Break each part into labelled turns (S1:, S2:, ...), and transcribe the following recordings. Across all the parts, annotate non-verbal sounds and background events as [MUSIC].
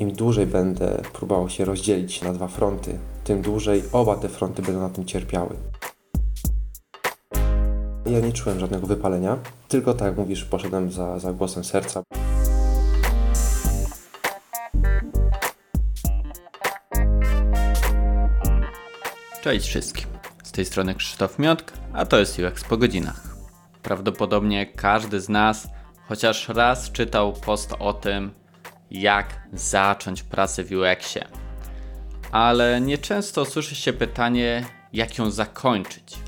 S1: im dłużej będę próbował się rozdzielić na dwa fronty, tym dłużej oba te fronty będą na tym cierpiały. Ja nie czułem żadnego wypalenia, tylko tak jak mówisz, poszedłem za, za głosem serca.
S2: Cześć wszystkim. Z tej strony Krzysztof Miotk, a to jest UX po godzinach. Prawdopodobnie każdy z nas chociaż raz czytał post o tym, jak zacząć pracę w UX-ie. Ale nieczęsto słyszy się pytanie, jak ją zakończyć.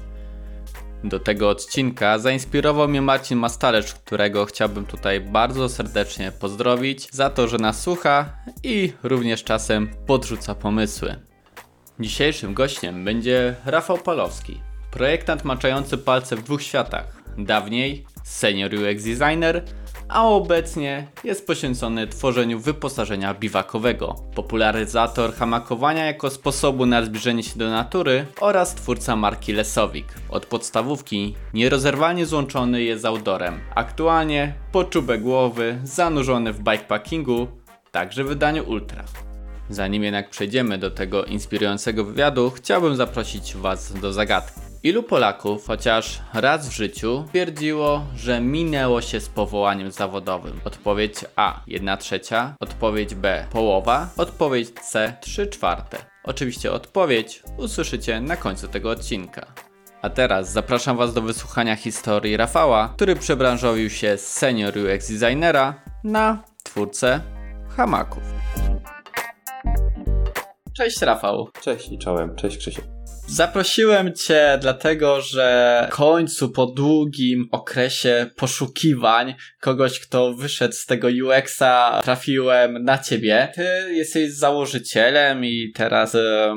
S2: Do tego odcinka zainspirował mnie Marcin Mastalecz, którego chciałbym tutaj bardzo serdecznie pozdrowić za to, że nas słucha i również czasem podrzuca pomysły. Dzisiejszym gościem będzie Rafał Palowski, projektant maczający palce w dwóch światach. Dawniej senior UX designer, a obecnie jest poświęcony tworzeniu wyposażenia biwakowego, popularyzator hamakowania jako sposobu na zbliżenie się do natury oraz twórca marki Lesowik. Od podstawówki nierozerwalnie złączony jest z outdoorem. Aktualnie po czubę głowy zanurzony w bikepackingu, także w wydaniu ultra. Zanim jednak przejdziemy do tego inspirującego wywiadu, chciałbym zaprosić Was do zagadki. Ilu Polaków chociaż raz w życiu twierdziło, że minęło się z powołaniem zawodowym? Odpowiedź A 1 trzecia, odpowiedź B połowa, odpowiedź C 3 czwarte. Oczywiście odpowiedź usłyszycie na końcu tego odcinka. A teraz zapraszam Was do wysłuchania historii Rafała, który przebranżowił się z senior UX designera na twórcę hamaków. Cześć Rafał.
S1: Cześć i czołem, cześć Krzysiek.
S2: Zaprosiłem Cię dlatego, że w końcu po długim okresie poszukiwań kogoś, kto wyszedł z tego UX-a, trafiłem na Ciebie. Ty jesteś założycielem i teraz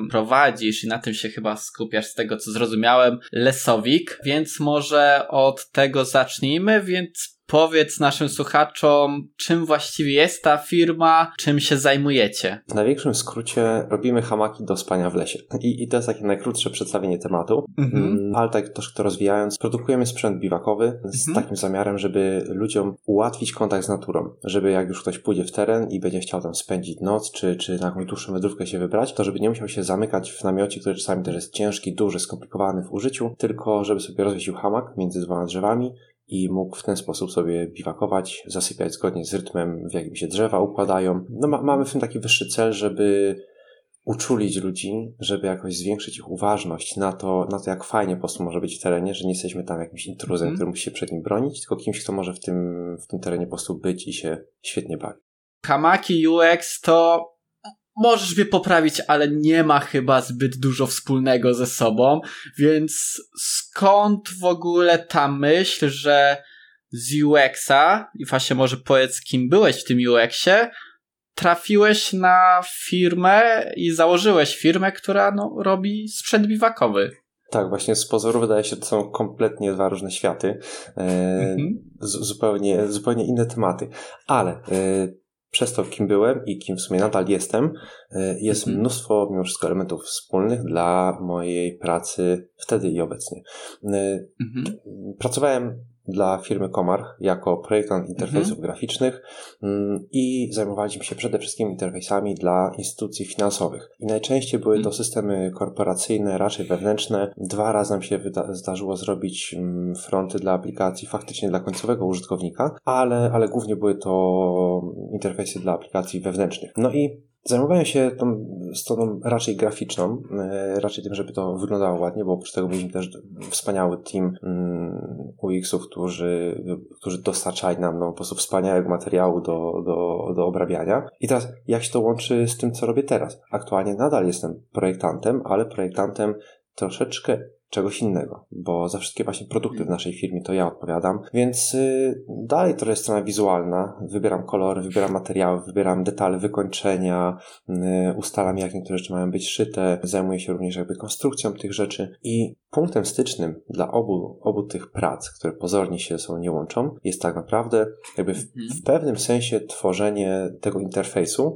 S2: prowadzisz i na tym się chyba skupiasz z tego, co zrozumiałem, Lesowik, więc może od tego zacznijmy, więc Powiedz naszym słuchaczom, czym właściwie jest ta firma, czym się zajmujecie.
S1: W największym skrócie robimy hamaki do spania w lesie. I, i to jest takie najkrótsze przedstawienie tematu. Mhm. Mm, ale tak troszkę to rozwijając, produkujemy sprzęt biwakowy z mhm. takim zamiarem, żeby ludziom ułatwić kontakt z naturą. Żeby jak już ktoś pójdzie w teren i będzie chciał tam spędzić noc, czy, czy na jakąś dłuższą wędrówkę się wybrać, to żeby nie musiał się zamykać w namiocie, który czasami też jest ciężki, duży, skomplikowany w użyciu, tylko żeby sobie rozwiesił hamak między dwoma drzewami i mógł w ten sposób sobie biwakować, zasypiać zgodnie z rytmem, w jakim się drzewa układają. No ma, mamy w tym taki wyższy cel, żeby uczulić ludzi, żeby jakoś zwiększyć ich uważność na to, na to jak fajnie po prostu może być w terenie, że nie jesteśmy tam jakimś intruzem, mm. który musi się przed nim bronić, tylko kimś, kto może w tym, w tym terenie po prostu być i się świetnie bawi.
S2: Hamaki UX to możesz mnie poprawić, ale nie ma chyba zbyt dużo wspólnego ze sobą, więc skąd w ogóle ta myśl, że z UX-a, i właśnie może powiedz, kim byłeś w tym UX-ie, trafiłeś na firmę i założyłeś firmę, która no, robi sprzęt biwakowy.
S1: Tak, właśnie z pozoru wydaje się, że to są kompletnie dwa różne światy, e, mhm. zupełnie, zupełnie inne tematy, ale e, przez to, kim byłem i kim w sumie nadal jestem, e, jest mhm. mnóstwo mimo wszystko elementów wspólnych dla mojej pracy wtedy i obecnie. E, mhm. Pracowałem dla firmy Komar jako projektant interfejsów mhm. graficznych mm, i zajmowaliśmy się przede wszystkim interfejsami dla instytucji finansowych. I najczęściej były to mhm. systemy korporacyjne, raczej wewnętrzne. Dwa razy nam się zdarzyło zrobić mm, fronty dla aplikacji faktycznie dla końcowego użytkownika, ale, ale głównie były to interfejsy dla aplikacji wewnętrznych. No i Zajmowałem się tą stroną raczej graficzną, e, raczej tym, żeby to wyglądało ładnie, bo oprócz tego mieliśmy też wspaniały team mm, UX-ów, którzy, którzy dostarczali nam no, po prostu wspaniałego materiału do, do, do obrabiania. I teraz, jak się to łączy z tym, co robię teraz? Aktualnie nadal jestem projektantem, ale projektantem troszeczkę czegoś innego, bo za wszystkie właśnie produkty w naszej firmie to ja odpowiadam, więc y, dalej to jest strona wizualna, wybieram kolory, wybieram materiały, wybieram detale wykończenia, y, ustalam jak niektóre rzeczy mają być szyte, zajmuję się również jakby konstrukcją tych rzeczy i punktem stycznym dla obu, obu tych prac, które pozornie się ze sobą nie łączą, jest tak naprawdę jakby w, mhm. w pewnym sensie tworzenie tego interfejsu, [LAUGHS]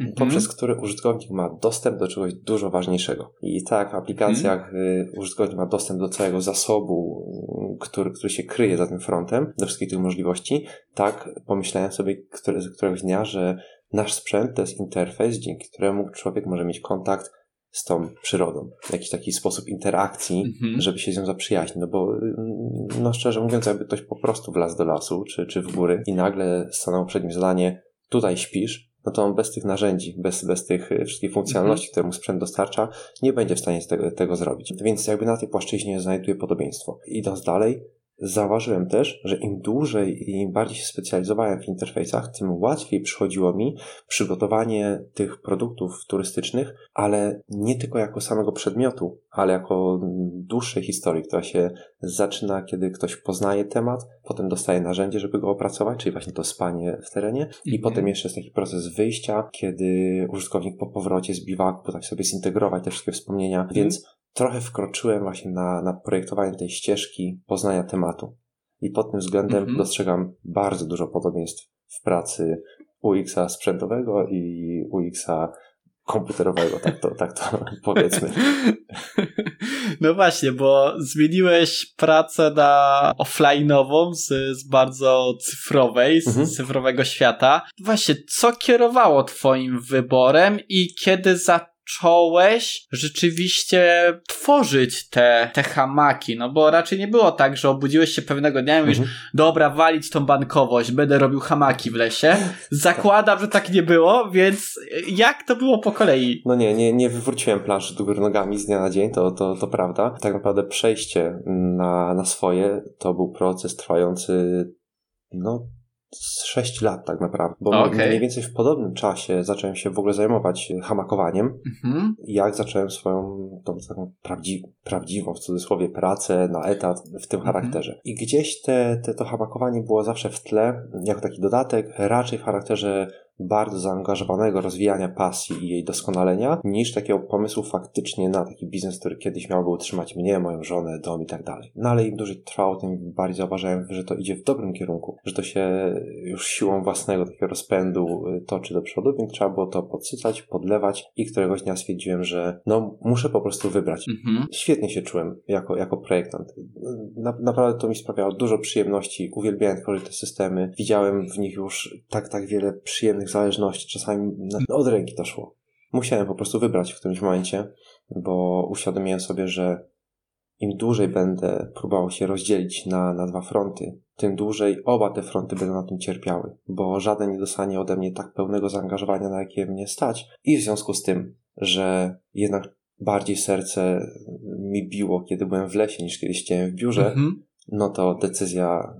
S1: mhm. poprzez który użytkownik ma dostęp do czegoś dużo ważniejszego. I tak w aplikacjach mhm. użytkownik ma dostęp do całego zasobu, który, który się kryje za tym frontem, do wszystkich tych możliwości, tak pomyślałem sobie który, któregoś dnia, że nasz sprzęt to jest interfejs, dzięki któremu człowiek może mieć kontakt z tą przyrodą, jakiś taki sposób interakcji, mhm. żeby się z nią zaprzyjaźnić. No bo, no szczerze mówiąc, jakby ktoś po prostu wlazł do lasu czy, czy w góry i nagle stanął przed nim zadanie, tutaj śpisz, no to on bez tych narzędzi, bez, bez tych e, wszystkich funkcjonalności, mhm. które mu sprzęt dostarcza, nie będzie w stanie tego, tego zrobić. Więc jakby na tej płaszczyźnie znajduje podobieństwo. Idąc dalej, Zauważyłem też, że im dłużej i im bardziej się specjalizowałem w interfejsach, tym łatwiej przychodziło mi przygotowanie tych produktów turystycznych, ale nie tylko jako samego przedmiotu, ale jako dłuższej historii, która się zaczyna, kiedy ktoś poznaje temat, potem dostaje narzędzie, żeby go opracować, czyli właśnie to spanie w terenie, i mhm. potem jeszcze jest taki proces wyjścia, kiedy użytkownik po powrocie z biwaku potrafi sobie zintegrować te wszystkie wspomnienia, mhm. więc trochę wkroczyłem właśnie na, na projektowanie tej ścieżki poznania tematu. I pod tym względem mhm. dostrzegam bardzo dużo podobieństw w pracy UX-a sprzętowego i UX-a komputerowego, tak to, tak to [LAUGHS] powiedzmy. [LAUGHS]
S2: No właśnie, bo zmieniłeś pracę na offline'ową z, z bardzo cyfrowej, z mhm. cyfrowego świata. Właśnie, co kierowało twoim wyborem i kiedy za zacząłeś rzeczywiście tworzyć te, te hamaki, no bo raczej nie było tak, że obudziłeś się pewnego dnia i mówisz, mhm. dobra, walić tą bankowość, będę robił hamaki w lesie. Zakładam, że tak nie było, więc jak to było po kolei?
S1: No nie, nie, nie wywróciłem planszy do góry nogami z dnia na dzień, to, to, to prawda. Tak naprawdę przejście na, na swoje to był proces trwający no 6 lat tak naprawdę, bo okay. mniej więcej w podobnym czasie zacząłem się w ogóle zajmować hamakowaniem, mhm. jak zacząłem swoją tą taką prawdzi prawdziwą w cudzysłowie pracę na etat w tym mhm. charakterze. I gdzieś te, te, to hamakowanie było zawsze w tle, jako taki dodatek, raczej w charakterze bardzo zaangażowanego rozwijania pasji i jej doskonalenia, niż takiego pomysłu faktycznie na taki biznes, który kiedyś miałby utrzymać mnie, moją żonę, dom i tak dalej. No ale im dłużej trwało, tym bardziej zauważałem, że to idzie w dobrym kierunku, że to się już siłą własnego takiego rozpędu y, toczy do przodu, więc trzeba było to podsycać, podlewać i któregoś dnia stwierdziłem, że no muszę po prostu wybrać. Mhm. Świetnie się czułem jako, jako projektant. Na, naprawdę to mi sprawiało dużo przyjemności, uwielbiałem tworzyć te systemy, widziałem w nich już tak, tak wiele przyjemnych pewnych zależności, czasami od ręki to szło. Musiałem po prostu wybrać w którymś momencie, bo uświadomiłem sobie, że im dłużej będę próbował się rozdzielić na, na dwa fronty, tym dłużej oba te fronty będą na tym cierpiały, bo żaden nie dostanie ode mnie tak pełnego zaangażowania, na jakie mnie stać. I w związku z tym, że jednak bardziej serce mi biło, kiedy byłem w lesie, niż kiedy siedziałem w biurze, mhm. no to decyzja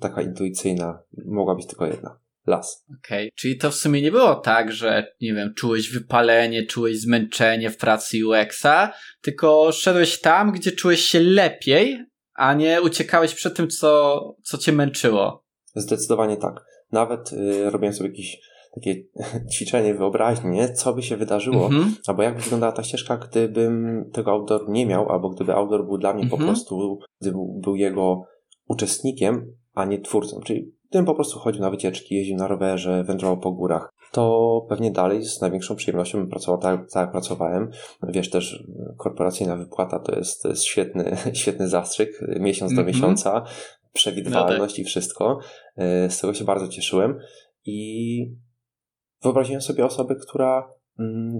S1: taka intuicyjna mogła być tylko jedna las.
S2: Okej, okay. czyli to w sumie nie było tak, że nie wiem, czułeś wypalenie, czułeś zmęczenie w pracy UX-a, tylko szedłeś tam, gdzie czułeś się lepiej, a nie uciekałeś przed tym, co, co cię męczyło.
S1: Zdecydowanie tak. Nawet y, robiłem sobie jakieś takie [LAUGHS] ćwiczenie wyobraźni, nie? co by się wydarzyło, mm-hmm. albo jak wyglądała ta ścieżka, gdybym tego outdoor nie miał, albo gdyby outdoor był dla mnie po mhm. prostu, gdyby był jego uczestnikiem, a nie twórcą. Czyli Gdybym po prostu chodził na wycieczki, jeździł na rowerze, wędrował po górach, to pewnie dalej z największą przyjemnością bym pracował tak, tak jak pracowałem. Wiesz też, korporacyjna wypłata to jest, to jest świetny, [LAUGHS] świetny zastrzyk, miesiąc do mm -hmm. miesiąca, przewidywalność no tak. i wszystko. E, z tego się bardzo cieszyłem i wyobraziłem sobie osobę, która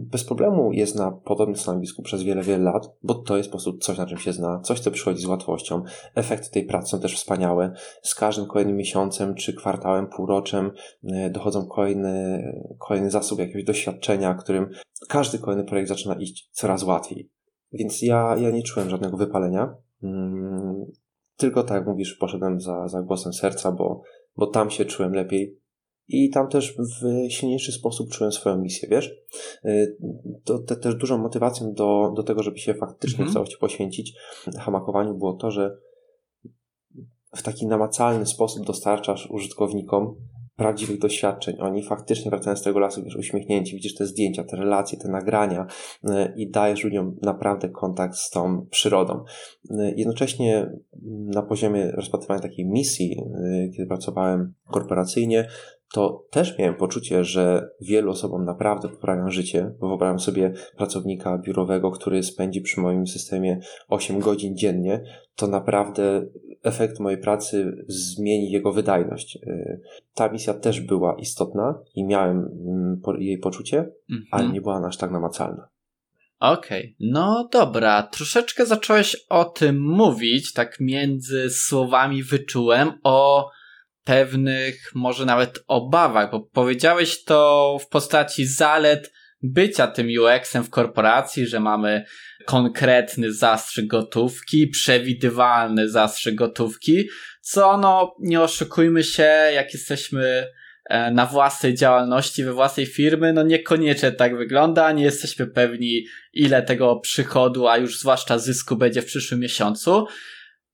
S1: bez problemu jest na podobnym stanowisku przez wiele, wiele lat, bo to jest po prostu coś, na czym się zna, coś, co przychodzi z łatwością. Efekty tej pracy są też wspaniałe. Z każdym kolejnym miesiącem, czy kwartałem, półroczem e, dochodzą kolejny, kolejny zasób jakiegoś doświadczenia, którym każdy kolejny projekt zaczyna iść coraz łatwiej. Więc ja, ja nie czułem żadnego wypalenia. Mm, tylko tak jak mówisz, poszedłem za, za głosem serca, bo, bo tam się czułem lepiej i tam też w silniejszy sposób czułem swoją misję, wiesz? Y, to, to też dużą motywacją do, do tego, żeby się faktycznie mm -hmm. w całości poświęcić hamakowaniu było to, że w taki namacalny sposób dostarczasz użytkownikom prawdziwych doświadczeń. Oni faktycznie wracają z tego lasu, wiesz, uśmiechnięci, widzisz te zdjęcia, te relacje, te nagrania y, i dajesz ludziom naprawdę kontakt z tą przyrodą. Y, jednocześnie na poziomie rozpatrywania takiej misji, kiedy pracowałem korporacyjnie, to też miałem poczucie, że wielu osobom naprawdę poprawiam życie, bo wyobrażam sobie pracownika biurowego, który spędzi przy moim systemie 8 godzin dziennie, to naprawdę efekt mojej pracy zmieni jego wydajność. Ta misja też była istotna i miałem mm, jej poczucie, mhm. ale nie była aż tak namacalna.
S2: Okej, okay. no dobra, troszeczkę zacząłeś o tym mówić, tak między słowami wyczułem o pewnych, może nawet obawach, bo powiedziałeś to w postaci zalet bycia tym UX-em w korporacji, że mamy konkretny zastrzyk gotówki, przewidywalny zastrzyk gotówki, co no, nie oszukujmy się, jak jesteśmy e, na własnej działalności, we własnej firmy, no niekoniecznie tak wygląda, nie jesteśmy pewni ile tego przychodu, a już zwłaszcza zysku będzie w przyszłym miesiącu.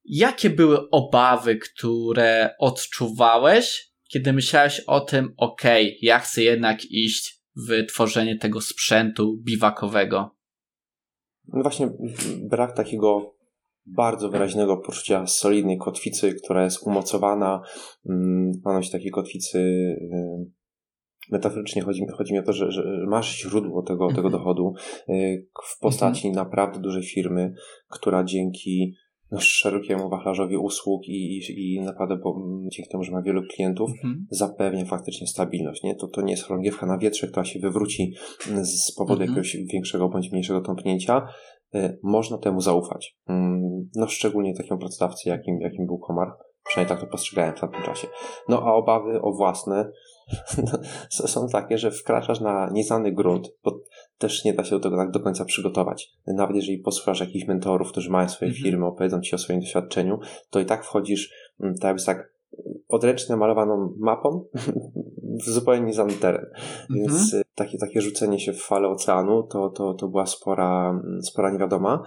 S2: Jakie były obawy, które odczuwałeś, kiedy myślałeś o tym, okej, okay, ja chcę jednak iść w tworzenie tego sprzętu biwakowego?
S1: No właśnie brak takiego bardzo wyraźnego poczucia solidnej kotwicy, która jest umocowana. Mm, takiej kotwicy y, metaforycznie chodzi, chodzi mi o to, że, że masz źródło tego, tego mhm. dochodu y, w postaci mhm. naprawdę dużej firmy, która dzięki szerokiemu wachlarzowi usług i, i, i naprawdę bo, dzięki temu, że ma wielu klientów, mhm. zapewnia faktycznie stabilność. Nie? To, to nie jest chorągiewka na wietrze, która się wywróci z powodu mhm. jakiegoś większego bądź mniejszego tąpnięcia. Y, można temu zaufać. Mm, no szczególnie takiemu pracodawcy, jakim, jakim był Komar. Przynajmniej tak to postrzegałem w tamtym czasie. No a obawy o własne [LAUGHS] są takie, że wkraczasz na nieznany grunt, bo też nie da się do tego tak do końca przygotować. Nawet jeżeli posłuchasz jakichś mentorów, którzy mają swoje mm -hmm. firmy, opowiedzą ci o swoim doświadczeniu, to i tak wchodzisz mm, tak tak odręcznie malowaną mapą [LAUGHS] w zupełnie nieznany teren. Więc mm -hmm. takie, takie rzucenie się w falę oceanu to, to, to była spora, mm, spora niewiadoma.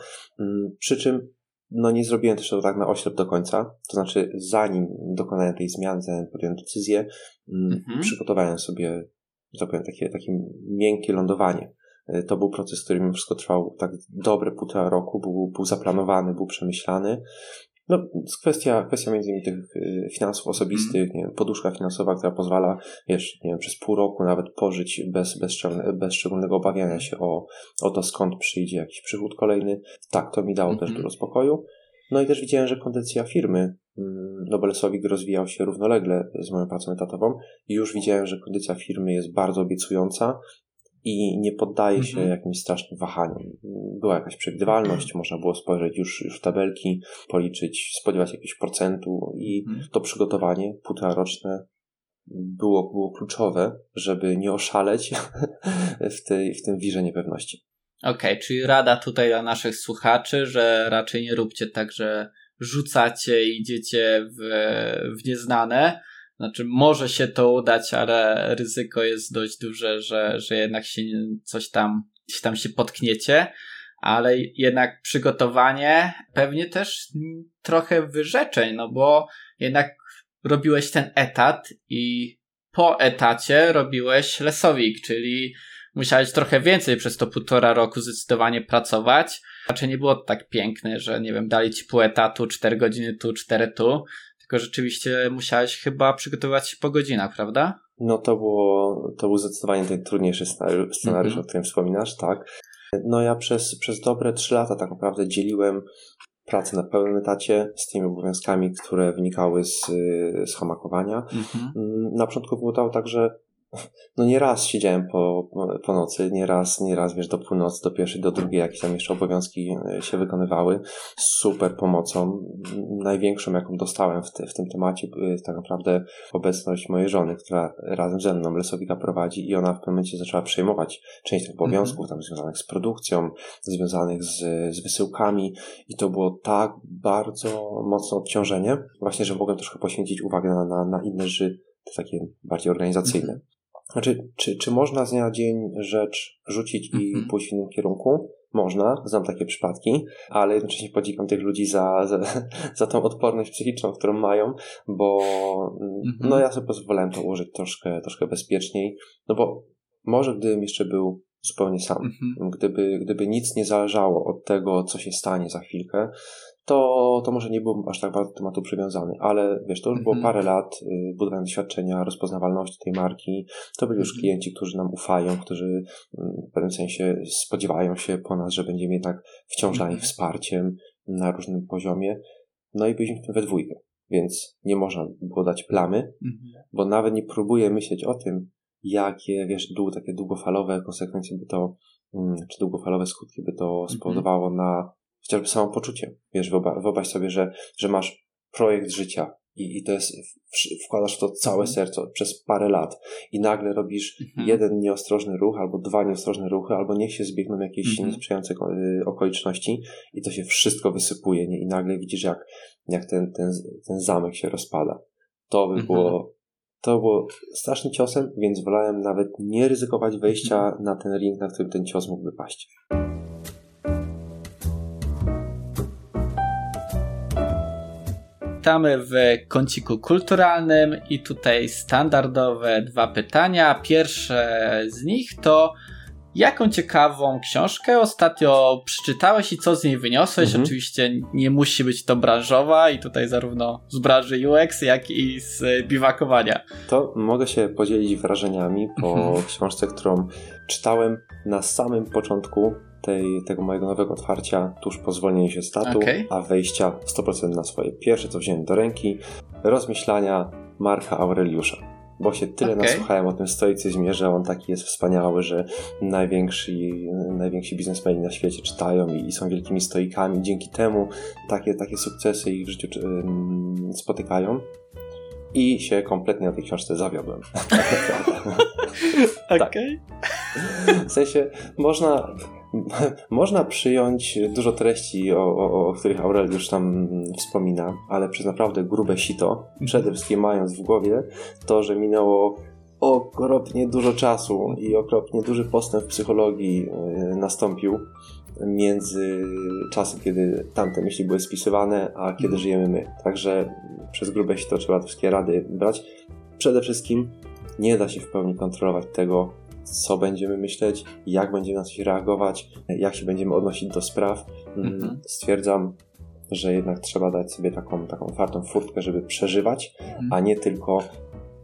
S1: Przy czym no nie zrobiłem też tego tak na oślep do końca. To znaczy, zanim dokonałem tej zmiany, zanim podjąłem decyzję, mm, mhm. przygotowałem sobie, tak powiem, takie, takie miękkie lądowanie. E, to był proces, który mimo wszystko trwał tak dobre półtora roku, był, był zaplanowany, był przemyślany. No, kwestia, kwestia między innymi tych e, finansów osobistych, mm. nie wiem, poduszka finansowa, która pozwala, wiesz, nie wiem, przez pół roku nawet pożyć bez, bez, bez szczególnego obawiania się o, o to, skąd przyjdzie jakiś przychód kolejny. Tak, to mi dało mm -hmm. też mhm. dużo spokoju. No i też widziałem, że kondycja firmy mm, Nobelesowik rozwijał się równolegle z moją pracą etatową i już widziałem, że kondycja firmy jest bardzo obiecująca i nie poddaje się mhm. jakimś strasznym wahaniom. Była jakaś przewidywalność, można było spojrzeć już, już w tabelki, policzyć, spodziewać jakiegoś procentu i mhm. to przygotowanie półtora było, było kluczowe, żeby nie oszaleć [LAUGHS] w, tej, w tym wirze niepewności.
S2: Okej, okay, czyli rada tutaj dla naszych słuchaczy, że raczej nie róbcie tak, że rzucacie i idziecie w, w nieznane. Znaczy, może się to udać, ale ryzyko jest dość duże, że, że jednak się coś tam, gdzieś tam się potkniecie. Ale jednak przygotowanie, pewnie też trochę wyrzeczeń, no bo jednak robiłeś ten etat i po etacie robiłeś lesowik, czyli musiałeś trochę więcej przez to półtora roku zdecydowanie pracować. Raczej nie było to tak piękne, że nie wiem, dali ci pół etatu, cztery godziny tu, cztery tu, tylko rzeczywiście musiałeś chyba przygotowywać się po godzinach, prawda?
S1: No to było, to był zdecydowanie ten trudniejszy scenariusz, scenariusz mm -hmm. o którym wspominasz, tak. No ja przez, przez dobre trzy lata tak naprawdę dzieliłem pracę na pełnym etacie z tymi obowiązkami, które wynikały z, z hamakowania. Mm -hmm. Na początku było to tak, że no nie raz siedziałem po, po nocy, nie raz, nie raz, wiesz, do północy, do pierwszej, do drugiej, jakieś tam jeszcze obowiązki e, się wykonywały. Super pomocą. Największą, jaką dostałem w, te, w tym temacie, jest tak naprawdę obecność mojej żony, która razem ze mną Lesowika prowadzi i ona w pewnym momencie zaczęła przejmować część tych obowiązków, mm -hmm. tam związanych z produkcją, związanych z, z wysyłkami i to było tak bardzo mocne odciążenie, właśnie, że mogłem troszkę poświęcić uwagę na, na, na inne rzeczy, takie bardziej organizacyjne. Znaczy, czy, czy można z dnia na dzień rzecz rzucić i mm -hmm. pójść w innym kierunku? Można, znam takie przypadki, ale jednocześnie podziwiam tych ludzi za, za, za tą odporność psychiczną, którą mają, bo mm -hmm. no ja sobie pozwolałem to ułożyć troszkę, troszkę bezpieczniej, no bo może gdybym jeszcze był zupełnie sam, mm -hmm. gdyby, gdyby nic nie zależało od tego, co się stanie za chwilkę, to, to może nie byłbym aż tak bardzo do tematu przywiązany, ale wiesz, to już było mhm. parę lat y, budowania doświadczenia, rozpoznawalności tej marki. To byli już mhm. klienci, którzy nam ufają, którzy mm, w pewnym sensie spodziewają się po nas, że będziemy jednak wciąż dla nich mhm. wsparciem na różnym poziomie. no i byliśmy we dwójkę, więc nie można było dać plamy, bo nawet nie próbuję myśleć o tym, jakie, wiesz, dłu, takie długofalowe konsekwencje by to, mm, czy długofalowe skutki by to spowodowało na chociażby samopoczucie. Wiesz, wyobraź sobie, że, że masz projekt życia, i, i to jest, wkładasz w to całe mhm. serce przez parę lat i nagle robisz mhm. jeden nieostrożny ruch albo dwa nieostrożne ruchy, albo niech się zbiegną jakieś mhm. niesprzyjające y, okoliczności i to się wszystko wysypuje nie? i nagle widzisz jak, jak ten, ten, ten zamek się rozpada. To by mhm. było to było strasznym ciosem, więc wolałem nawet nie ryzykować wejścia mhm. na ten ring, na którym ten cios mógłby paść.
S2: Witamy w kąciku kulturalnym i tutaj standardowe dwa pytania. Pierwsze z nich to jaką ciekawą książkę ostatnio przeczytałeś i co z niej wyniosłeś? Mhm. Oczywiście nie musi być to branżowa i tutaj zarówno z branży UX, jak i z biwakowania.
S1: To mogę się podzielić wrażeniami po mhm. książce, którą czytałem na samym początku tej, tego mojego nowego otwarcia tuż po zwolnieniu się statu, okay. a wejścia 100% na swoje. Pierwsze, co wziąłem do ręki, rozmyślania Marka Aureliusza. Bo się tyle okay. nasłuchałem o tym stoicyzmie, że on taki jest wspaniały, że najwięksi, najwięksi biznesmeni na świecie czytają i, i są wielkimi stoikami. Dzięki temu takie, takie sukcesy ich w życiu spotykają i się kompletnie na tej książce zawiodłem. [LAUGHS]
S2: Okej.
S1: Tak. W sensie można Można przyjąć dużo treści, o, o, o których Aurel już tam wspomina, ale przez naprawdę grube sito, przede wszystkim mając w głowie to, że minęło okropnie dużo czasu i okropnie duży postęp w psychologii e, nastąpił między czasem, kiedy tamte myśli były spisywane, a kiedy mhm. żyjemy my. Także przez grube sito trzeba te wszystkie rady brać. Przede wszystkim nie da się w pełni kontrolować tego, co będziemy myśleć, jak będziemy na coś reagować, jak się będziemy odnosić do spraw. Mm, mhm. Stwierdzam, że jednak trzeba dać sobie taką, taką otwartą furtkę, żeby przeżywać, mhm. a nie tylko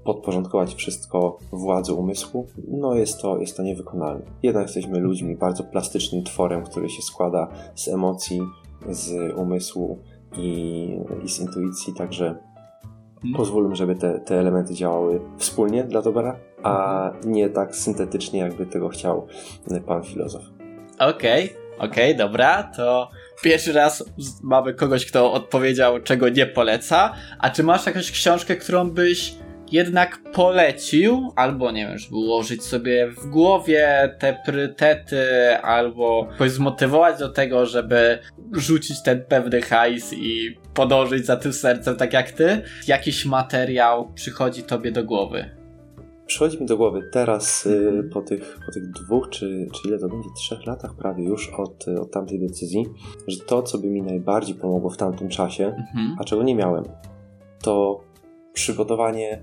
S1: podporządkować wszystko władzy umysłu, no jest to, jest to niewykonalne. Jednak jesteśmy ludźmi, bardzo plastycznym tworem, który się składa z emocji, z umysłu i, i z intuicji, także mhm. pozwólmy, żeby te, te elementy działały wspólnie dla dobra a nie tak syntetycznie, jakby tego chciał pan filozof.
S2: Okej, okay, okej, okay, dobra, to pierwszy raz mamy kogoś, kto odpowiedział, czego nie poleca. A czy masz jakąś książkę, którą byś jednak polecił, albo nie wiem, żeby ułożyć sobie w głowie te priorytety, albo jakoś zmotywować do tego, żeby rzucić ten pewny hajs i podążyć za tym sercem, tak jak ty? Jakiś materiał przychodzi tobie do głowy?
S1: Przychodzi mi do głowy teraz, y, po tych, po tych dwóch, czy, czy ile to będzie, trzech latach prawie już od, od tamtej decyzji, że to, co by mi najbardziej pomogło w tamtym czasie, mhm. a czego nie miałem, to przygotowanie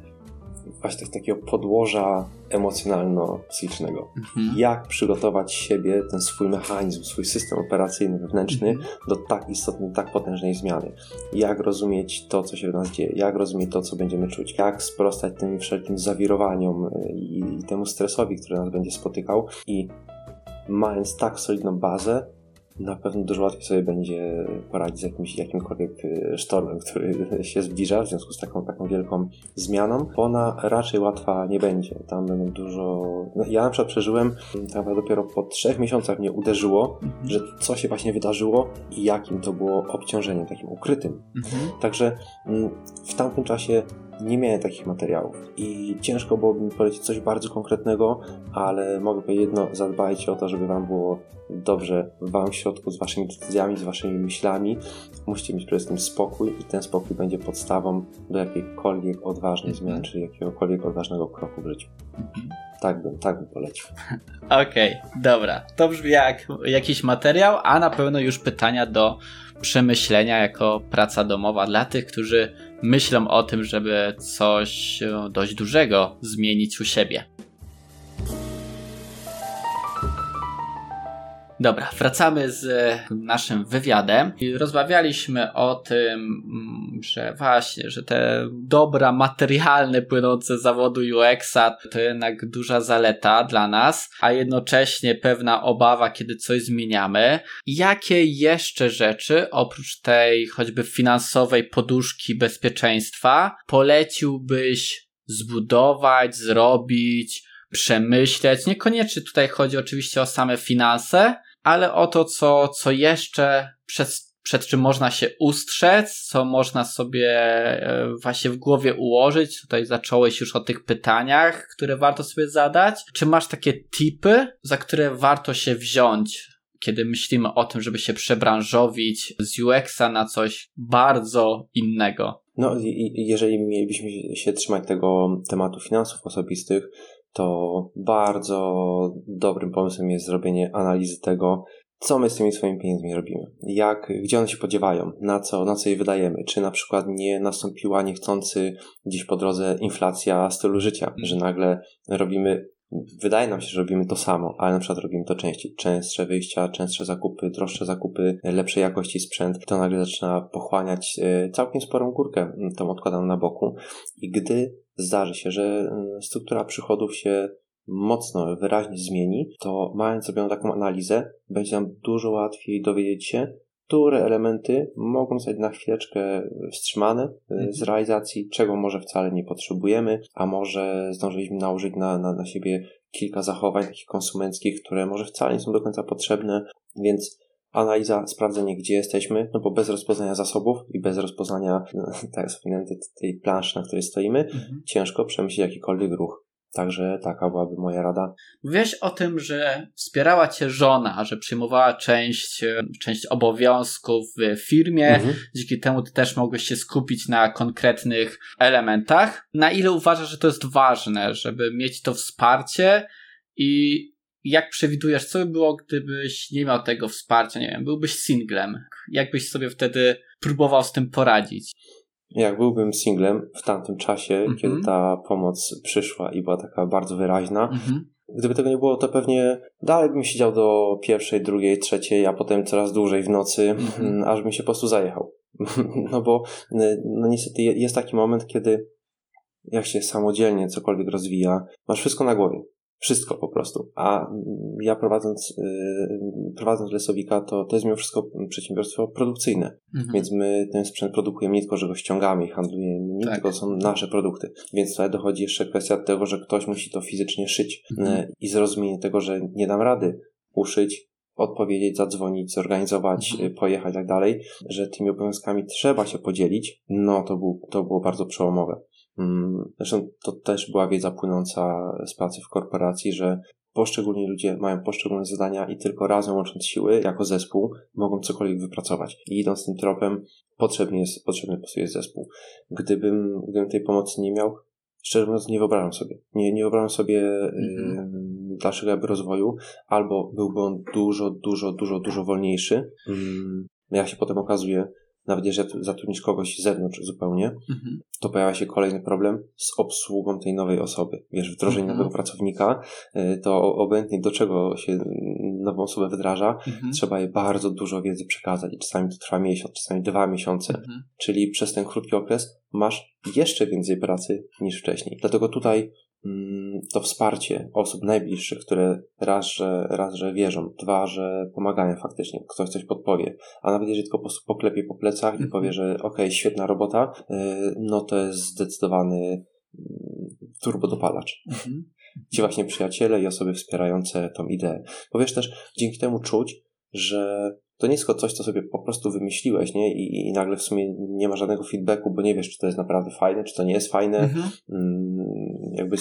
S1: właśnie tak, takiego podłoża emocjonalno-psychicznego. Mhm. Jak przygotować siebie, ten swój mechanizm, swój system operacyjny wewnętrzny mhm. do tak istotnej, tak potężnej zmiany. Jak rozumieć to, co się w nas dzieje, jak rozumieć to, co będziemy czuć, jak sprostać tym wszelkim zawirowaniom i, i temu stresowi, który nas będzie spotykał i mając tak solidną bazę, na pewno dużo łatwiej sobie będzie poradzić z jakimś, jakimkolwiek y, sztormem, który [LAUGHS] się zbliża w związku z taką, taką wielką zmianą, ona raczej łatwa nie będzie. Tam będą dużo... No, ja na przykład przeżyłem, tam dopiero po trzech miesiącach mnie uderzyło, mhm. że co się właśnie wydarzyło i jakim to było obciążeniem, takim ukrytym. Mhm. Także mm, w tamtym czasie nie miałem takich materiałów i ciężko byłoby mi polecić coś bardzo konkretnego, ale mogę powiedzieć jedno, zadbajcie o to, żeby wam było dobrze w wam środku z waszymi decyzjami, z waszymi myślami. Musicie mieć przede wszystkim spokój i ten spokój będzie podstawą do jakiejkolwiek odważnej zmiany, czy jakiegokolwiek odważnego kroku w życiu. Tak bym, tak bym polecił. [LAUGHS]
S2: Okej, okay, dobra. To brzmi jak jakiś materiał, a na pewno już pytania do przemyślenia jako praca domowa dla tych, którzy myślą o tym, żeby coś dość dużego zmienić u siebie. Dobra, wracamy z naszym wywiadem rozmawialiśmy o tym, mm, że właśnie, że te dobra materialne płynące z zawodu UX-a to jednak duża zaleta dla nas, a jednocześnie pewna obawa, kiedy coś zmieniamy. Jakie jeszcze rzeczy, oprócz tej choćby finansowej poduszki bezpieczeństwa, poleciłbyś zbudować, zrobić, przemyśleć. Niekoniecznie tutaj chodzi oczywiście o same finanse, ale o to, co, co jeszcze przed, przed czym można się ustrzec, co można sobie e, właśnie w głowie ułożyć. Tutaj zacząłeś już o tych pytaniach, które warto sobie zadać. Czy masz takie tipy, za które warto się wziąć, kiedy myślimy o tym, żeby się przebranżowić z UX-a na coś bardzo innego?
S1: No, jeżeli mielibyśmy się trzymać tego tematu finansów osobistych, to bardzo dobrym pomysłem jest zrobienie analizy tego, co my z tymi swoimi pieniędzmi robimy, jak, gdzie one się podziewają, na co, na co je wydajemy, czy na przykład nie nastąpiła niechcący gdzieś po drodze inflacja stylu życia, że nagle robimy wydaje nam się, że robimy to samo, ale na przykład robimy to częściej. Częstsze wyjścia, częstsze zakupy, droższe zakupy, lepszej jakości sprzęt. To nagle zaczyna pochłaniać e, całkiem sporą górkę, tą odkładam na boku. I gdy zdarzy się, że struktura przychodów się mocno, wyraźnie zmieni, to mając zrobioną taką analizę, będzie nam dużo łatwiej dowiedzieć się, które elementy mogą zostać na chwileczkę wstrzymane e, z mhm. realizacji, czego może wcale nie potrzebujemy, a może zdążyliśmy nałożyć na, na, na siebie kilka zachowań takich konsumenckich, które może wcale nie są do końca potrzebne, więc analiza, sprawdzenie, gdzie jesteśmy, no bo bez rozpoznania zasobów i bez rozpoznania, [LAUGHS] tak jak tej planszy, na której stoimy, mhm. ciężko przemyśleć jakikolwiek ruch. Także taka byłaby moja rada.
S2: Mówiłeś o tym, że wspierała cię żona, że przyjmowała część, e, część obowiązków w firmie. Mhm. Dzięki temu ty też mogłeś się skupić na konkretnych elementach. Na ile uważasz, że to jest ważne, żeby mieć to wsparcie i jak przewidujesz, co by było, gdybyś nie miał tego wsparcia, nie wiem, byłbyś singlem? Jak byś sobie wtedy próbował z tym poradzić?
S1: Jak byłbym singlem w tamtym czasie, mm -hmm. kiedy ta pomoc przyszła i była taka bardzo wyraźna, mm -hmm. gdyby tego nie było, to pewnie dalej bym siedział do pierwszej, drugiej, trzeciej, a potem coraz dłużej w nocy, mm -hmm. aż bym się po prostu zajechał. [LAUGHS] no bo no niestety jest taki moment, kiedy jak się samodzielnie cokolwiek rozwija, masz wszystko na głowie. Wszystko po prostu. A ja prowadząc, yy, prowadząc Lesowika, to, to jest mimo wszystko przedsiębiorstwo produkcyjne. Mhm. Więc my ten sprzęt produkujemy nie tylko, że go ściągamy i handlujemy, nie tak. tylko są nasze produkty. Więc tutaj dochodzi jeszcze kwestia tego, że ktoś musi to fizycznie szyć mhm. yy, i zrozumienie tego, że nie dam rady uszyć odpowiedzieć, zadzwonić, zorganizować, mhm. pojechać i tak dalej, że tymi obowiązkami trzeba się podzielić, no to, był, to było bardzo przełomowe. Mm, zresztą to też była wiedza płynąca z pracy w korporacji, że poszczególni ludzie mają poszczególne zadania i tylko razem łącząc siły, jako zespół, mogą cokolwiek wypracować. I idąc tym tropem, potrzebny jest, potrzebny jest zespół. Gdybym, gdybym tej pomocy nie miał, szczerze mówiąc, nie wyobrażam sobie. Nie, nie wyobrażam sobie y, dalszego jakby rozwoju, albo byłby on dużo, dużo, dużo, dużo wolniejszy. Mm, jak się potem okazuje, nawet jeżeli zatrudnisz kogoś z zewnątrz zupełnie, mhm. to pojawia się kolejny problem z obsługą tej nowej osoby. Wiesz, wdrożenie mhm. nowego pracownika, y, to obojętnie do czego się nową osobę wdraża, mhm. trzeba jej bardzo dużo wiedzy przekazać i czasami to trwa miesiąc, czasami dwa miesiące. Mhm. Czyli przez ten krótki okres masz jeszcze więcej pracy niż wcześniej. Dlatego tutaj to wsparcie osób najbliższych, które raz, że, raz, że wierzą, dwa, że pomagają faktycznie, ktoś coś podpowie, a nawet jeżeli tylko po prostu poklepie po plecach i powie, że okej, okay, świetna robota, y, no to jest zdecydowany mm, turbodopalacz. Mhm. Ci właśnie przyjaciele i osoby wspierające tą ideę. Bo wiesz też, dzięki temu czuć, że to nie jest tylko coś, co sobie po prostu wymyśliłeś, nie? I, I, nagle w sumie nie ma żadnego feedbacku, bo nie wiesz, czy to jest naprawdę fajne, czy to nie jest fajne. Mhm. Mm, jakby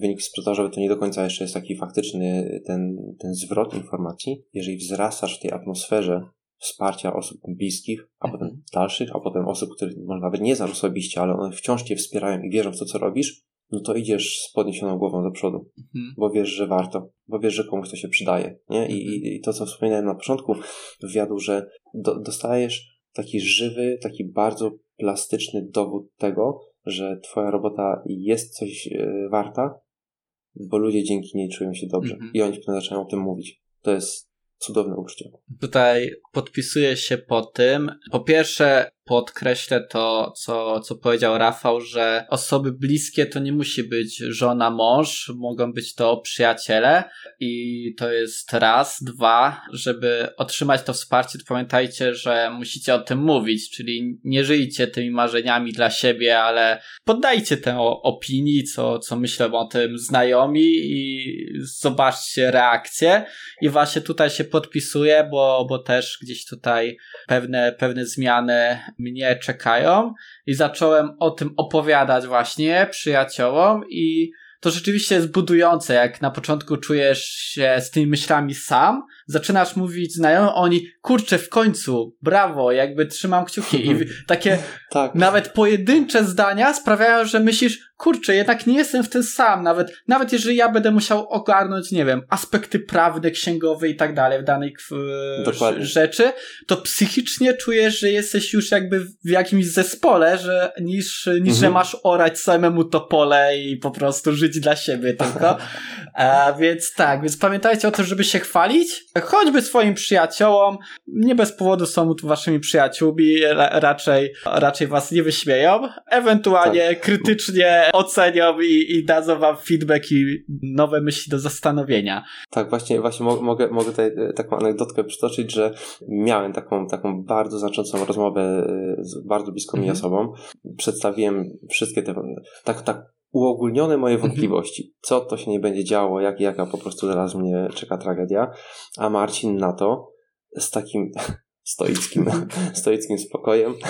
S1: wynik sprzedażowy to nie do końca jeszcze jest taki faktyczny ten, ten zwrot informacji. Jeżeli wzrastasz w tej atmosferze wsparcia osób bliskich, a mhm. potem dalszych, a potem osób, które może nawet nie znasz osobiście, ale one wciąż cię wspierają i wierzą w to, co robisz, no to idziesz z podniesioną głową do przodu, mhm. bo wiesz, że warto, bo wiesz, że komuś to się przydaje. Nie? I, i, i to, co wspominałem na początku wywiadu, że do, dostajesz taki żywy, taki bardzo plastyczny dowód tego, że Twoja robota jest coś e, warta, bo ludzie dzięki niej czują się dobrze mhm. i oni potem zaczynają o tym mówić. To jest cudowne uczucie.
S2: Tutaj podpisuję się po tym. Po pierwsze, podkreślę to, co, co powiedział Rafał, że osoby bliskie to nie musi być żona, mąż, mogą być to przyjaciele i to jest raz, dwa, żeby otrzymać to wsparcie, to pamiętajcie, że musicie o tym mówić, czyli nie żyjcie tymi marzeniami dla siebie, ale poddajcie tę opinii, co, co myślą o tym znajomi i zobaczcie reakcję. I właśnie tutaj się podpisuję, bo, bo też gdzieś tutaj pewne, pewne zmiany mnie czekają i zacząłem o tym opowiadać właśnie przyjaciołom i to rzeczywiście jest budujące, jak na początku czujesz się z tymi myślami sam, zaczynasz mówić znajomym, oni, kurczę, w końcu, brawo, jakby trzymam kciuki i [LAUGHS] takie tak. nawet pojedyncze zdania sprawiają, że myślisz, kurczę, jednak nie jestem w tym sam, nawet, nawet jeżeli ja będę musiał ogarnąć, nie wiem, aspekty prawne, księgowe i tak dalej w danej rzeczy, to psychicznie czujesz, że jesteś już jakby w jakimś zespole, że niż, niż mhm. że masz orać samemu to pole i po prostu żyć dla siebie tylko. [LAUGHS] A, więc tak, więc pamiętajcie o tym, żeby się chwalić, choćby swoim przyjaciołom, nie bez powodu są waszymi przyjaciółmi, raczej, raczej was nie wyśmieją, ewentualnie tak. krytycznie ocenią i, i dadzą wam feedback i nowe myśli do zastanowienia.
S1: Tak, właśnie, właśnie mogę, mogę tutaj e, taką anegdotkę przytoczyć, że miałem taką, taką bardzo znaczącą rozmowę e, z bardzo bliską mi mhm. osobą. Przedstawiłem wszystkie te, tak, tak uogólnione moje mhm. wątpliwości. Co to się nie będzie działo, jak, jaka po prostu zaraz mnie czeka tragedia. A Marcin na to z takim [LAUGHS] stoickim, [LAUGHS] stoickim spokojem. [LAUGHS]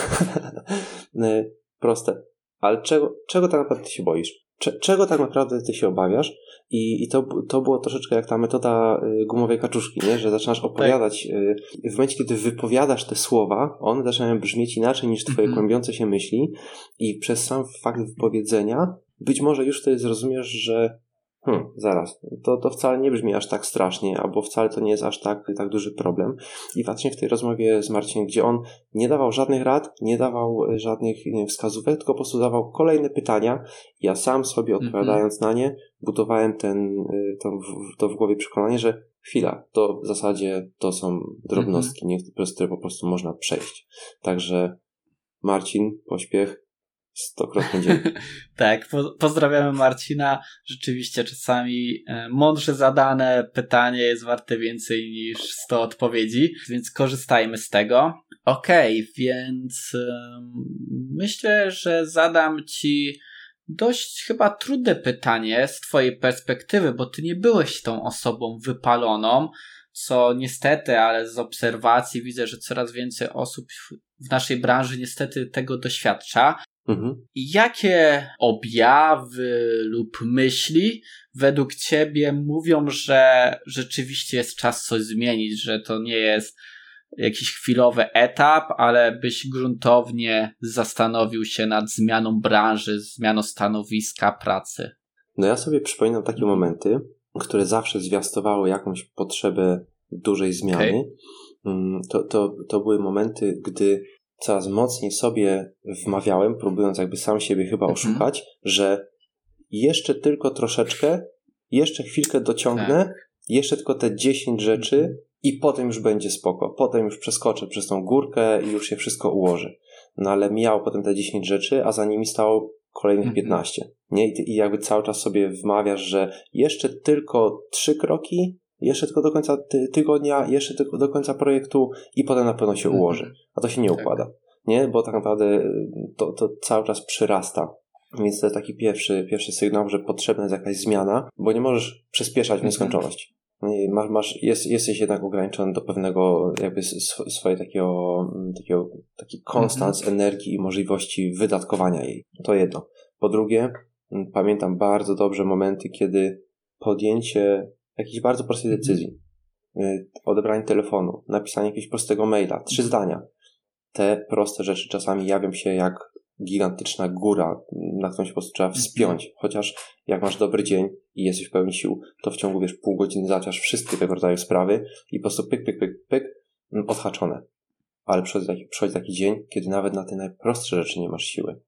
S1: E, proste. Ale czego, czego tak naprawdę ty się boisz? czego tak naprawdę ty się obawiasz? I, i to, to było troszeczkę jak ta metoda y, gumowej kaczuszki, nie? że zaczynasz opowiadać. Tak. W momencie, kiedy wypowiadasz te słowa, one zaczynają brzmieć inaczej niż twoje mm kłębiące się myśli, i przez sam fakt wypowiedzenia, być może już wtedy zrozumiesz, że Hmm, zaraz. To, to wcale nie brzmi aż tak strasznie, albo wcale to nie jest aż tak, tak duży problem. I właśnie w tej rozmowie z Marcinem, gdzie on nie dawał żadnych rad, nie dawał e, żadnych nie wskazówek, tylko po prostu dawał kolejne pytania. Ja sam sobie mhm. odpowiadając mm -hmm. na nie, budowałem ten, e, to, to w głowie przekonanie, że chwila, to w zasadzie to są drobnostki, mm -hmm. nie, które po prostu można przejść. Także Marcin, pośpiech, Stokrotnie dzięki. [LAUGHS]
S2: tak, po, pozdrawiamy Marcina. Rzeczywiście czasami e, mądrze zadane pytanie jest warte więcej niż 100 odpowiedzi, więc korzystajmy z tego. Okej, okay, więc myślę, że zadam ci dość chyba trudne pytanie z twojej perspektywy, bo ty nie byłeś tą osobą wypaloną, co niestety, ale z obserwacji widzę, że coraz więcej osób w naszej branży niestety tego doświadcza. Mhm. Jakie objawy lub myśli według ciebie mówią, że rzeczywiście jest czas coś zmienić, że to nie jest jakiś chwilowy etap, ale byś gruntownie zastanowił się nad zmianą branży, zmianą stanowiska pracy?
S1: No ja sobie przypominam takie momenty, które zawsze zwiastowały jakąś potrzebę dużej zmiany. Okay. Mm, to, to, to były momenty, gdy coraz mocniej sobie wmawiałem, próbując jakby sam siebie chyba mhm. oszukać, mhm. że jeszcze tylko troszeczkę, jeszcze chwilkę dociągnę, tak. jeszcze tylko te 10 rzeczy mhm. i potem już będzie spoko. Potem już przeskoczę przez tą górkę i już się wszystko ułoży. No ale miał potem te 10 rzeczy, a za nimi stało kolejnych mhm. 15. Nie? I, jakby cały czas sobie wmawiasz, że jeszcze tylko trzy kroki, jeszcze tylko do końca ty tygodnia, jeszcze tylko do końca projektu i potem na pewno się mhm. ułoży. A to się nie tak. układa. Nie? Bo tak naprawdę y, to, to cały czas przyrasta. Więc to jest taki pierwszy, pierwszy sygnał, że potrzebna jest jakaś zmiana, bo nie możesz przyspieszać w mhm. nieskończoność. Masz, masz, jest, jesteś jednak ograniczony do pewnego jakby swojej takiego, takiego taki konstans mhm. energii i możliwości wydatkowania jej. To jedno. Po drugie, pamiętam bardzo dobrze momenty, kiedy podjęcie jakiejś bardzo prostej mhm. decyzji, y, odebranie telefonu, napisanie jakiegoś prostego maila, trzy mhm. zdania. Te proste rzeczy czasami jawią się jak gigantyczna góra, na którą się po prostu trzeba mhm. wspiąć. Chociaż jak masz dobry dzień i jesteś w pełni sił, to w ciągu, wiesz, pół godziny załatwiasz wszystkie tego rodzaju sprawy i po prostu pyk, pyk, pyk, pyk, mm, odhaczone. Ale przychodzi taki, przychodzi taki dzień, kiedy nawet na te najprostsze rzeczy nie masz siły.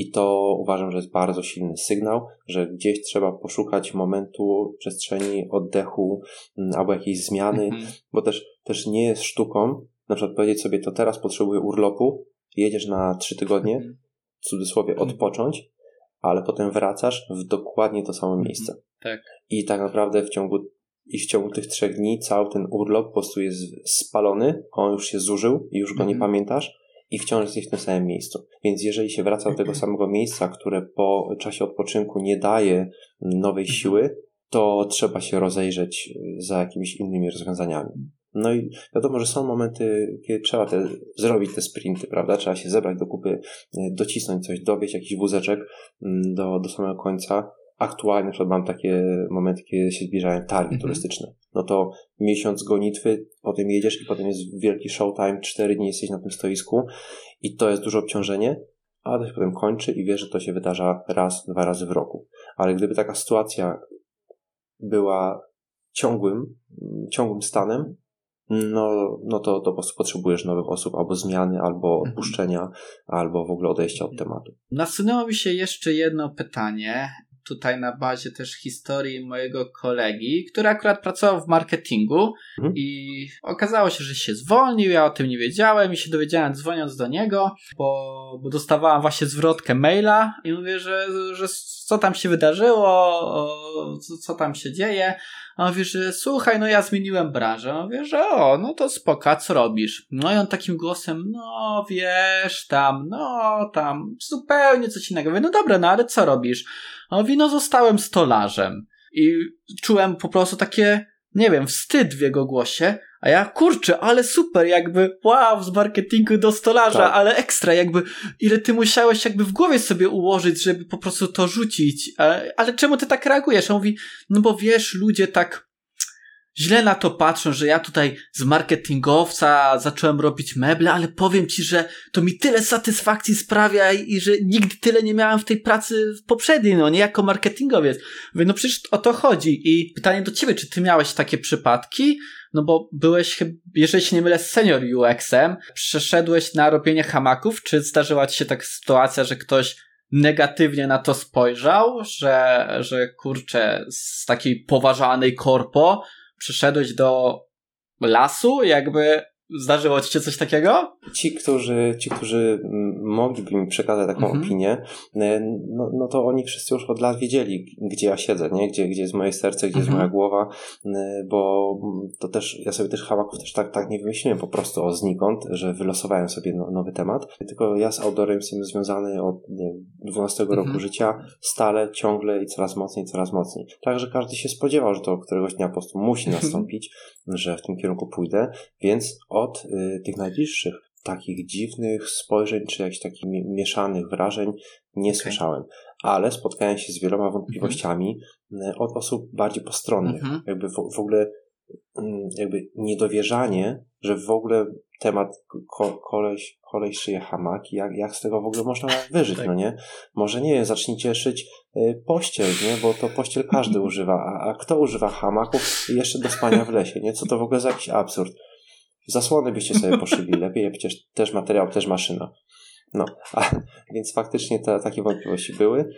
S1: I to uważam, że jest bardzo silny sygnał, że gdzieś trzeba poszukać momentu, przestrzeni, oddechu mm, albo jakiejś zmiany, mhm. bo też, też nie jest sztuką na przykład powiedzieć sobie, to teraz potrzebuję urlopu, jedziesz na trzy tygodnie, mhm. w cudzysłowie mhm. odpocząć, ale potem wracasz w dokładnie to samo miejsce.
S2: Tak.
S1: I tak naprawdę w ciągu i w ciągu tych trzech dni cały ten urlop po prostu jest spalony, on już się zużył i już go nie pamiętasz, i wciąż jesteś w tym samym miejscu. Więc jeżeli się wraca do tego samego miejsca, które po czasie odpoczynku nie daje nowej mhm. siły, to trzeba się rozejrzeć za jakimiś innymi rozwiązaniami. No i wiadomo, że są momenty, kiedy trzeba te, zrobić te sprinty, prawda? Trzeba się zebrać do kupy, docisnąć coś, dowieść jakiś wózeczek mm, do, do samego końca. Aktualnie na przykład mam takie momenty, kiedy się zbliżają targi mhm. turystyczne no to miesiąc gonitwy, potem jedziesz i potem jest wielki showtime, cztery dni jesteś na tym stoisku i to jest duże obciążenie, ale to się potem kończy i wiesz, że to się wydarza raz, dwa razy w roku. Ale gdyby taka sytuacja była ciągłym, ciągłym stanem, no, no to, to po prostu potrzebujesz nowych osób, albo zmiany, albo mhm. odpuszczenia, albo w ogóle odejścia od tematu.
S2: Nasunęło mi się jeszcze jedno pytanie tutaj na bazie też historii mojego kolegi, który akurat pracował w marketingu mhm. i okazało się, że się zwolnił, ja o tym nie wiedziałem i się dowiedziałem dzwoniąc do niego, bo, bo dostawałam właśnie zwrotkę maila i mówię, że, że co tam się wydarzyło, co, co tam się dzieje. A on mówi, że słuchaj, no ja zmieniłem branżę. On mówi, że o, no to spoko, co robisz? No i on takim głosem, no wiesz, tam, no tam, zupełnie coś innego. Mówię, no dobra, no ale co robisz? A on mówi, no zostałem stolarzem. I czułem po prostu takie, nie wiem, wstyd w jego głosie, a ja, kurczę, ale super, jakby, wow, z marketingu do stolarza, tak. ale ekstra, jakby, ile ty musiałeś jakby w głowie sobie ułożyć, żeby po prostu to rzucić. Ale, ale czemu ty tak reagujesz? On mówi, no bo wiesz, ludzie tak źle na to patrzą, że ja tutaj z marketingowca zacząłem robić meble, ale powiem ci, że to mi tyle satysfakcji sprawia i że nigdy tyle nie miałem w tej pracy w poprzedniej, no nie jako marketingowiec. Mówię, no przecież o to chodzi. I pytanie do ciebie, czy ty miałeś takie przypadki? No bo byłeś, jeżeli się nie mylę, senior UX-em, przeszedłeś na robienie hamaków, czy zdarzyła ci się taka sytuacja, że ktoś negatywnie na to spojrzał, że, że kurczę, z takiej poważanej korpo przyszedłeś do lasu, jakby Zdarzyło ci się coś takiego?
S1: Ci, którzy, ci, którzy mogliby mi przekazać taką mhm. opinię, e, no, no to oni wszyscy już od lat wiedzieli, gdzie ja siedzę, nie? Gdzie, gdzie jest moje serce, gdzie mhm. jest moja głowa, e, bo to też, ja sobie też hałaków też tak, tak nie wymyśliłem po prostu o znikąd, że wylosowałem sobie no, nowy temat, tylko ja z outdoorem jestem związany od nie, 12 mhm. roku życia, stale, ciągle i coraz mocniej, coraz mocniej. Także każdy się spodziewał, że to któregoś dnia po prostu musi [LAUGHS] nastąpić, że w tym kierunku pójdę, więc od y, tych najbliższych takich dziwnych spojrzeń, czy jakichś takich mieszanych wrażeń nie okay. słyszałem. Ale spotkałem się z wieloma wątpliwościami mm od osób bardziej postronnych. Mm -hmm. Jakby w, w ogóle mm, jakby niedowierzanie, że w ogóle temat ko, koleś, koleś szyje hamaki, jak, jak z tego w ogóle można [LAUGHS] wyżyć, tak. no nie? Może nie, zacznijcie szyć y, pościel, nie? Bo to pościel każdy [LAUGHS] używa, a, a kto używa hamaków jeszcze do spania w lesie, nie? Co to w ogóle za jakiś absurd? Zasłony byście sobie poszyli [LAUGHS] lepiej, przecież też materiał, też maszyna. No, [LAUGHS] a, więc faktycznie te, takie wątpliwości były.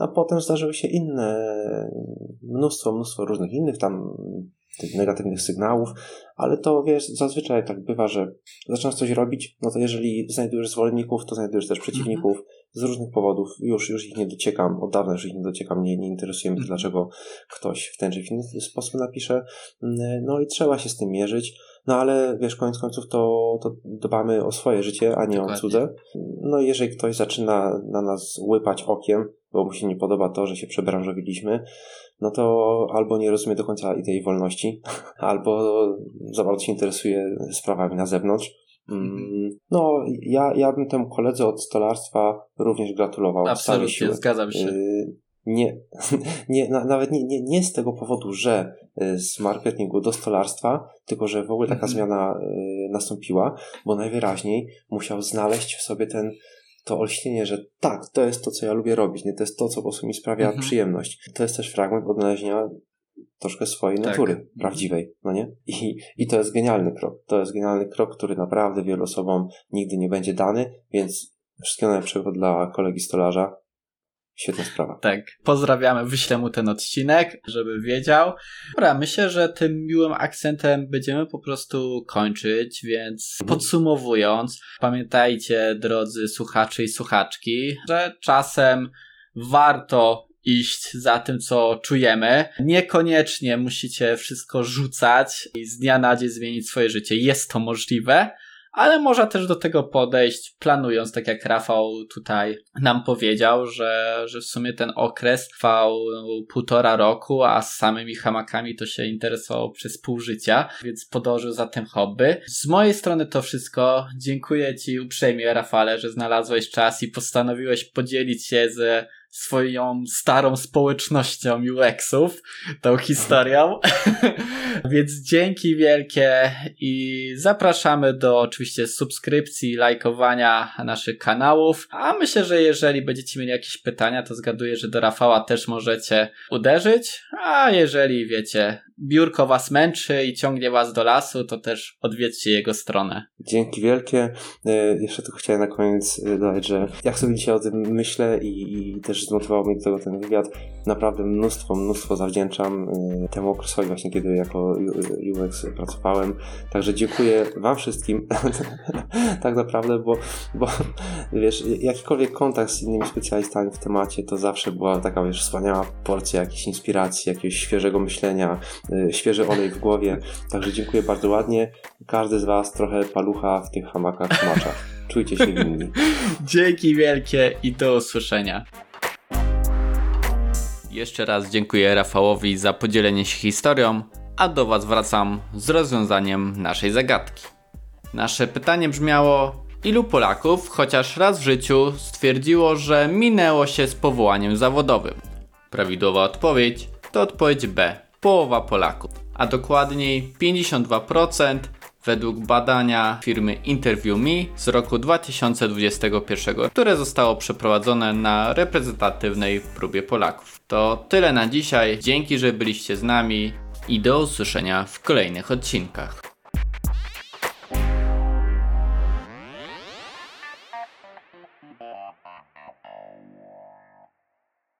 S1: A potem zdarzyły się inne, mnóstwo, mnóstwo różnych innych tam tych negatywnych sygnałów, ale to wiesz, zazwyczaj tak bywa, że zaczynasz coś robić, no to jeżeli znajdujesz zwolenników, to znajdujesz też przeciwników mhm. z różnych powodów. Już, już ich nie dociekam, od dawna już ich nie dociekam, nie, nie interesuje mnie, mhm. dlaczego ktoś w ten czy inny sposób napisze. No i trzeba się z tym mierzyć. No ale wiesz, koniec końców to, to dbamy o swoje życie, a nie Dokładnie. o cudze. No i jeżeli ktoś zaczyna na nas łypać okiem, bo mu się nie podoba to, że się przebranżowiliśmy, no to albo nie rozumie do końca idei wolności, [LAUGHS] albo za bardzo się interesuje sprawami na zewnątrz. Mm, no, ja, ja bym temu koledze od stolarstwa również gratulował.
S2: Absolutnie, zgadzam się. Y,
S1: nie, [LAUGHS] nie, nawet nie, nie, nie z tego powodu, że y, z marketingu do stolarstwa, tylko że w ogóle taka mhm. zmiana y, nastąpiła, bo najwyraźniej musiał znaleźć w sobie ten, to olśnienie, że tak, to jest to, co ja lubię robić, nie? to jest to, co po prostu mi sprawia mhm. przyjemność. To jest też fragment odnalezienia troszkę swojej tak. natury prawdziwej, no nie? I, I to jest genialny krok. To jest genialny krok, który naprawdę wielu osobom nigdy nie będzie dany, więc Wszystkiego najlepszego dla kolegi stolarza. Świetna sprawa.
S2: Tak. Pozdrawiamy, wyślę mu ten odcinek, żeby wiedział. Dobra, myślę, że tym miłym akcentem będziemy po prostu kończyć, więc mhm. podsumowując, pamiętajcie, drodzy słuchacze i słuchaczki, że czasem warto iść za tym, co czujemy. Niekoniecznie musicie wszystko rzucać i z dnia na dzień zmienić swoje życie. Jest to możliwe, ale można też do tego podejść, planując, tak jak Rafał tutaj nam powiedział, że, że w sumie ten okres trwał półtora roku, a z samymi hamakami to się interesował przez pół życia, więc podążył za tym hobby. Z mojej strony to wszystko. Dziękuję Ci uprzejmie, Rafale, że znalazłeś czas i postanowiłeś podzielić się ze swoją starą społecznością UX-ów, tą historią. [LAUGHS] Więc dzięki wielkie i zapraszamy do oczywiście subskrypcji, lajkowania naszych kanałów. A myślę, że jeżeli będziecie mieli jakieś pytania, to zgaduję, że do Rafała też możecie uderzyć. A jeżeli wiecie, biurko was męczy i ciągnie was do lasu, to też odwiedźcie jego stronę.
S1: Dzięki wielkie. E, jeszcze tylko chciałem na koniec e, dodać, że jak sobie dzisiaj o tym myślę i, i też zmotywował mnie do tego ten wywiad, naprawdę mnóstwo, mnóstwo zawdzięczam e, temu okresowi właśnie, kiedy jako UX pracowałem. Także dziękuję wam wszystkim [LAUGHS] tak naprawdę, bo, bo wiesz, jakikolwiek kontakt z innymi specjalistami w temacie, to zawsze była taka, wiesz, wspaniała porcja jakiejś inspiracji, jakiegoś świeżego myślenia, Y, świeży olej w głowie. Także dziękuję bardzo ładnie. Każdy z Was trochę palucha w tych hamakach maczach. Czujcie się winni.
S2: Dzięki wielkie i do usłyszenia. Jeszcze raz dziękuję Rafałowi za podzielenie się historią, a do Was wracam z rozwiązaniem naszej zagadki. Nasze pytanie brzmiało: Ilu Polaków chociaż raz w życiu stwierdziło, że minęło się z powołaniem zawodowym? Prawidłowa odpowiedź to odpowiedź B połowa Polaków, a dokładniej 52% według badania firmy Interview Me z roku 2021, które zostało przeprowadzone na reprezentatywnej próbie Polaków. To tyle na dzisiaj. Dzięki, że byliście z nami i do usłyszenia w kolejnych odcinkach.